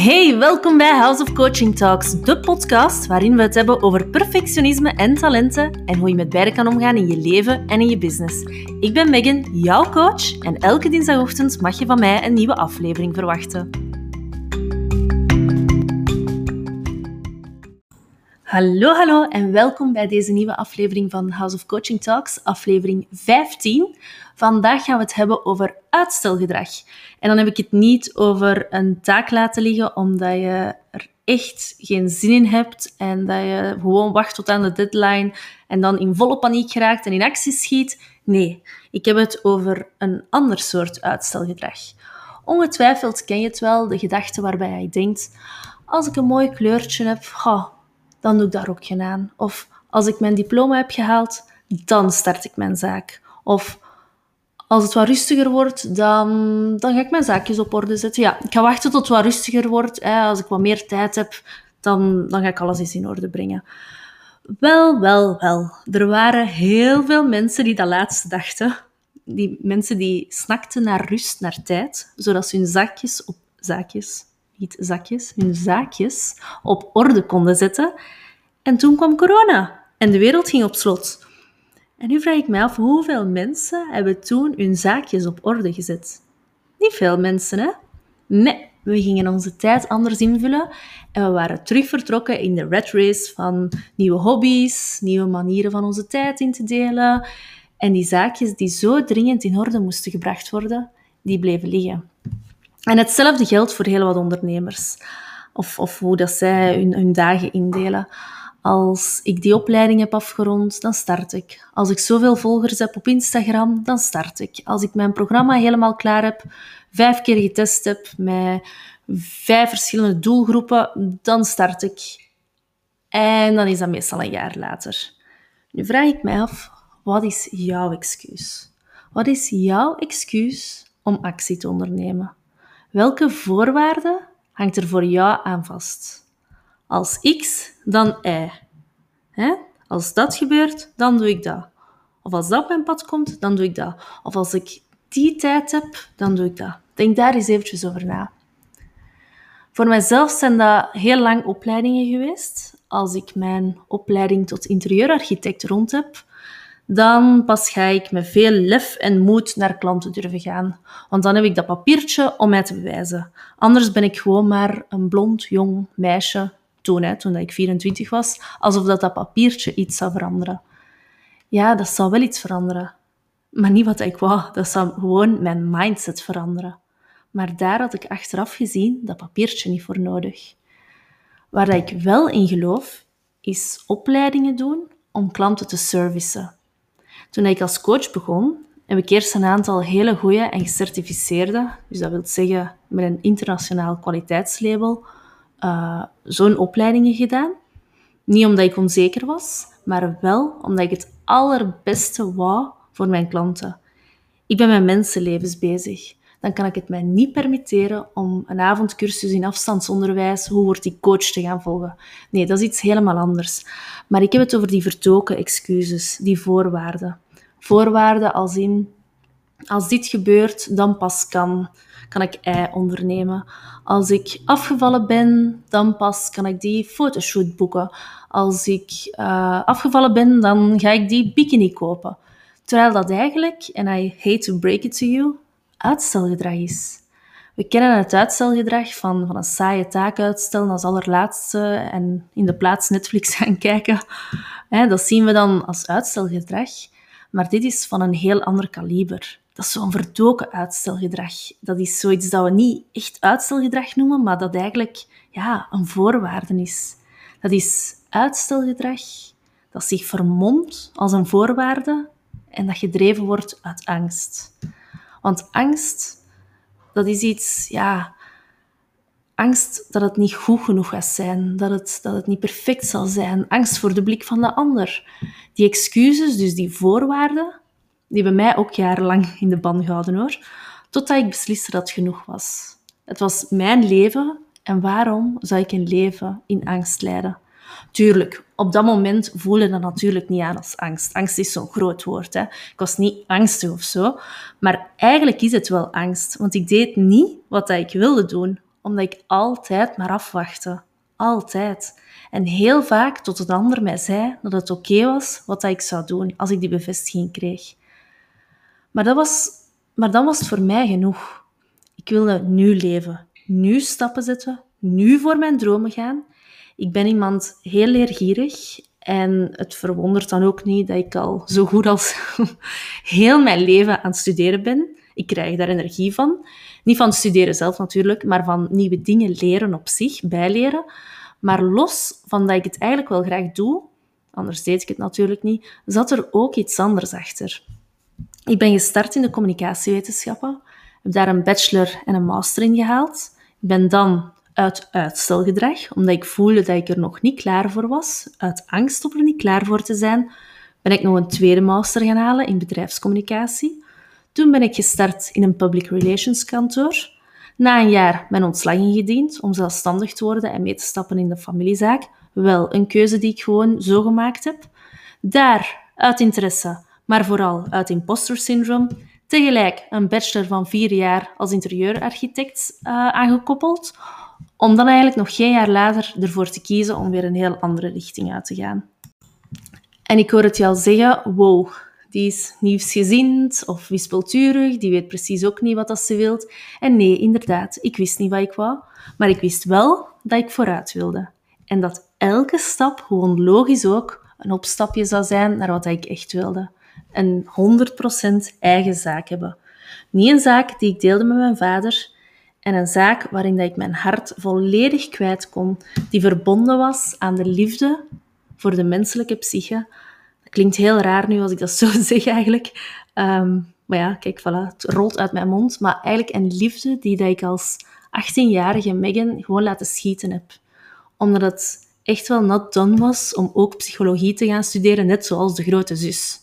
Hey, welkom bij House of Coaching Talks, de podcast waarin we het hebben over perfectionisme en talenten en hoe je met beide kan omgaan in je leven en in je business. Ik ben Megan, jouw coach, en elke dinsdagochtend mag je van mij een nieuwe aflevering verwachten. Hallo, hallo en welkom bij deze nieuwe aflevering van House of Coaching Talks, aflevering 15. Vandaag gaan we het hebben over uitstelgedrag. En dan heb ik het niet over een taak laten liggen omdat je er echt geen zin in hebt en dat je gewoon wacht tot aan de deadline en dan in volle paniek geraakt en in actie schiet. Nee, ik heb het over een ander soort uitstelgedrag. Ongetwijfeld ken je het wel, de gedachte waarbij je denkt, als ik een mooi kleurtje heb, dan doe ik daar ook geen aan. Of als ik mijn diploma heb gehaald, dan start ik mijn zaak. Of als het wat rustiger wordt, dan, dan ga ik mijn zaakjes op orde zetten. Ja, ik ga wachten tot het wat rustiger wordt. Hè. Als ik wat meer tijd heb, dan, dan ga ik alles eens in orde brengen. Wel, wel, wel. Er waren heel veel mensen die dat laatste dachten. Die mensen die snakten naar rust, naar tijd, zodat ze hun zakjes op... Zaakjes? Niet zakjes. Hun zaakjes op orde konden zetten. En toen kwam corona. En de wereld ging op slot. En nu vraag ik me af, hoeveel mensen hebben toen hun zaakjes op orde gezet? Niet veel mensen, hè? Nee, we gingen onze tijd anders invullen en we waren terug vertrokken in de red race van nieuwe hobby's, nieuwe manieren van onze tijd in te delen. En die zaakjes die zo dringend in orde moesten gebracht worden, die bleven liggen. En hetzelfde geldt voor heel wat ondernemers. Of, of hoe dat zij hun dagen indelen. Als ik die opleiding heb afgerond, dan start ik. Als ik zoveel volgers heb op Instagram, dan start ik. Als ik mijn programma helemaal klaar heb, vijf keer getest heb met vijf verschillende doelgroepen, dan start ik. En dan is dat meestal een jaar later. Nu vraag ik mij af, wat is jouw excuus? Wat is jouw excuus om actie te ondernemen? Welke voorwaarden hangt er voor jou aan vast? Als X, dan Y. Hè? Als dat gebeurt, dan doe ik dat. Of als dat op mijn pad komt, dan doe ik dat. Of als ik die tijd heb, dan doe ik dat. Denk daar eens eventjes over na. Voor mijzelf zijn dat heel lang opleidingen geweest. Als ik mijn opleiding tot interieurarchitect rond heb, dan pas ga ik met veel lef en moed naar klanten durven gaan. Want dan heb ik dat papiertje om mij te bewijzen. Anders ben ik gewoon maar een blond, jong meisje toen, hè, toen ik 24 was, alsof dat, dat papiertje iets zou veranderen. Ja, dat zou wel iets veranderen. Maar niet wat ik wou. Dat zou gewoon mijn mindset veranderen. Maar daar had ik achteraf gezien dat papiertje niet voor nodig. Waar ik wel in geloof, is opleidingen doen om klanten te servicen. Toen ik als coach begon, heb ik eerst een aantal hele goede en gecertificeerde, dus dat wil zeggen met een internationaal kwaliteitslabel, uh, zo'n opleidingen gedaan. Niet omdat ik onzeker was, maar wel omdat ik het allerbeste wou voor mijn klanten. Ik ben met mensenlevens bezig. Dan kan ik het mij niet permitteren om een avondcursus in afstandsonderwijs, hoe wordt die coach, te gaan volgen. Nee, dat is iets helemaal anders. Maar ik heb het over die vertoken excuses, die voorwaarden. Voorwaarden als in, als dit gebeurt, dan pas kan kan ik ei ondernemen. Als ik afgevallen ben, dan pas kan ik die fotoshoot boeken. Als ik uh, afgevallen ben, dan ga ik die bikini kopen. Terwijl dat eigenlijk, en I hate to break it to you, uitstelgedrag is. We kennen het uitstelgedrag van, van een saaie taak uitstellen als allerlaatste en in de plaats Netflix gaan kijken. dat zien we dan als uitstelgedrag. Maar dit is van een heel ander kaliber dat is zo'n verdoken uitstelgedrag. Dat is zoiets dat we niet echt uitstelgedrag noemen, maar dat eigenlijk ja, een voorwaarde is. Dat is uitstelgedrag dat zich vermomt als een voorwaarde en dat gedreven wordt uit angst. Want angst, dat is iets, ja, angst dat het niet goed genoeg gaat zijn, dat het, dat het niet perfect zal zijn, angst voor de blik van de ander. Die excuses, dus die voorwaarden, die bij mij ook jarenlang in de ban gehouden hoor, totdat ik besliste dat het genoeg was. Het was mijn leven en waarom zou ik een leven in angst leiden? Tuurlijk, op dat moment voelde dat natuurlijk niet aan als angst. Angst is zo'n groot woord. Hè? Ik was niet angstig of zo, maar eigenlijk is het wel angst, want ik deed niet wat ik wilde doen, omdat ik altijd maar afwachtte. Altijd. En heel vaak tot een ander mij zei dat het oké was wat ik zou doen als ik die bevestiging kreeg. Maar, dat was, maar dan was het voor mij genoeg. Ik wilde nu leven, nu stappen zetten, nu voor mijn dromen gaan. Ik ben iemand heel leergierig en het verwondert dan ook niet dat ik al zo goed als heel mijn leven aan het studeren ben. Ik krijg daar energie van. Niet van studeren zelf natuurlijk, maar van nieuwe dingen leren op zich, bijleren. Maar los van dat ik het eigenlijk wel graag doe, anders deed ik het natuurlijk niet, zat er ook iets anders achter. Ik ben gestart in de communicatiewetenschappen, heb daar een bachelor en een master in gehaald. Ik ben dan uit uitstelgedrag, omdat ik voelde dat ik er nog niet klaar voor was, uit angst om er niet klaar voor te zijn, ben ik nog een tweede master gaan halen in bedrijfscommunicatie. Toen ben ik gestart in een public relations kantoor. Na een jaar mijn ontslag ingediend om zelfstandig te worden en mee te stappen in de familiezaak. Wel een keuze die ik gewoon zo gemaakt heb. Daar, uit interesse, maar vooral uit imposter syndroom, tegelijk een bachelor van vier jaar als interieurarchitect uh, aangekoppeld, om dan eigenlijk nog geen jaar later ervoor te kiezen om weer een heel andere richting uit te gaan. En ik hoor het je al zeggen, wow, die is nieuwsgezind of wispelturig, die weet precies ook niet wat dat ze wilt. En nee, inderdaad, ik wist niet wat ik wou, maar ik wist wel dat ik vooruit wilde. En dat elke stap, gewoon logisch ook, een opstapje zou zijn naar wat ik echt wilde. Een 100% eigen zaak hebben. Niet een zaak die ik deelde met mijn vader, en een zaak waarin dat ik mijn hart volledig kwijt kon, die verbonden was aan de liefde voor de menselijke psyche, Klinkt heel raar nu als ik dat zo zeg eigenlijk. Um, maar ja, kijk, voilà, het rolt uit mijn mond. Maar eigenlijk een liefde die dat ik als 18-jarige Megan gewoon laten schieten heb. Omdat het echt wel not done was om ook psychologie te gaan studeren, net zoals de grote zus.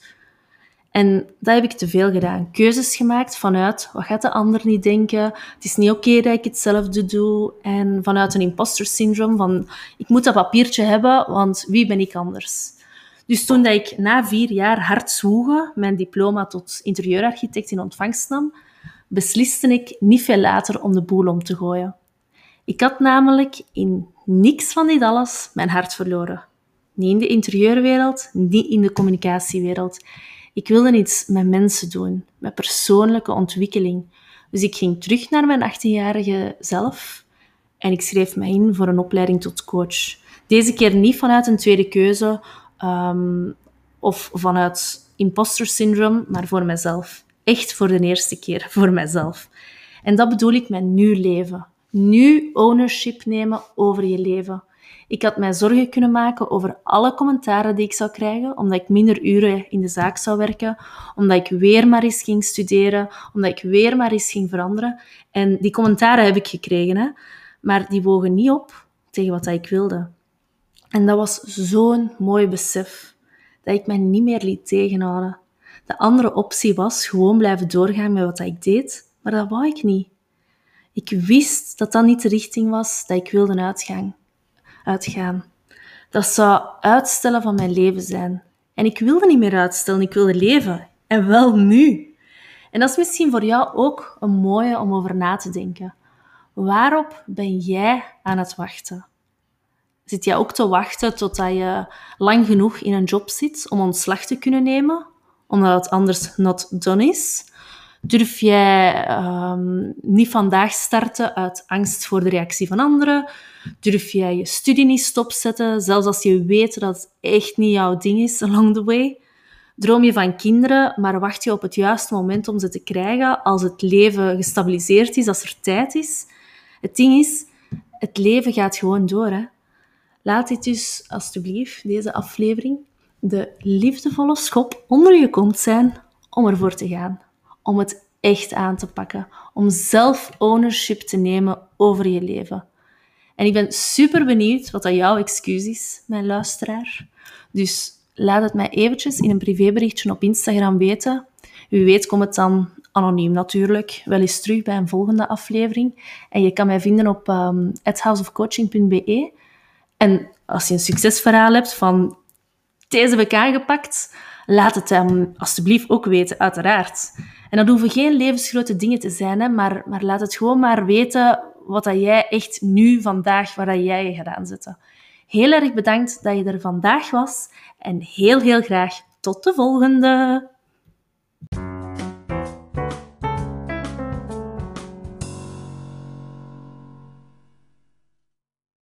En dat heb ik te veel gedaan. Keuzes gemaakt vanuit, wat gaat de ander niet denken? Het is niet oké dat ik hetzelfde doe. En vanuit een imposter syndroom van, ik moet dat papiertje hebben, want wie ben ik anders? Dus toen dat ik na vier jaar hard zwoegen mijn diploma tot interieurarchitect in ontvangst nam, besliste ik niet veel later om de boel om te gooien. Ik had namelijk in niks van dit alles mijn hart verloren. Niet in de interieurwereld, niet in de communicatiewereld. Ik wilde iets met mensen doen, met persoonlijke ontwikkeling. Dus ik ging terug naar mijn 18-jarige zelf en ik schreef me in voor een opleiding tot coach. Deze keer niet vanuit een tweede keuze Um, of vanuit imposter syndrome, maar voor mezelf. Echt voor de eerste keer, voor mezelf. En dat bedoel ik met nu leven. Nu ownership nemen over je leven. Ik had mij zorgen kunnen maken over alle commentaren die ik zou krijgen, omdat ik minder uren in de zaak zou werken, omdat ik weer maar eens ging studeren, omdat ik weer maar eens ging veranderen. En die commentaren heb ik gekregen, hè? maar die wogen niet op tegen wat ik wilde. En dat was zo'n mooi besef dat ik mij niet meer liet tegenhouden. De andere optie was gewoon blijven doorgaan met wat ik deed, maar dat wou ik niet. Ik wist dat dat niet de richting was dat ik wilde uitgaan. Uitgaan. Dat zou uitstellen van mijn leven zijn. En ik wilde niet meer uitstellen, ik wilde leven. En wel nu. En dat is misschien voor jou ook een mooie om over na te denken. Waarop ben jij aan het wachten? Zit jij ook te wachten totdat je lang genoeg in een job zit om ontslag te kunnen nemen, omdat het anders not done is? Durf jij um, niet vandaag starten uit angst voor de reactie van anderen? Durf jij je studie niet stopzetten, zelfs als je weet dat het echt niet jouw ding is along the way? Droom je van kinderen, maar wacht je op het juiste moment om ze te krijgen als het leven gestabiliseerd is, als er tijd is? Het ding is, het leven gaat gewoon door. Hè? Laat dit dus alstublieft, deze aflevering, de liefdevolle schop onder je kont zijn om ervoor te gaan. Om het echt aan te pakken. Om zelf ownership te nemen over je leven. En ik ben super benieuwd wat dat jouw excuus is, mijn luisteraar. Dus laat het mij eventjes in een privéberichtje op Instagram weten. Wie weet komt het dan anoniem natuurlijk, wel eens terug bij een volgende aflevering. En je kan mij vinden op um. En als je een succesverhaal hebt van deze heb ik aangepakt, laat het hem alsjeblieft ook weten, uiteraard. En dat hoeven geen levensgrote dingen te zijn, hè, maar, maar laat het gewoon maar weten wat dat jij echt nu, vandaag, waar dat jij je gaat aanzetten. Heel erg bedankt dat je er vandaag was en heel, heel graag tot de volgende!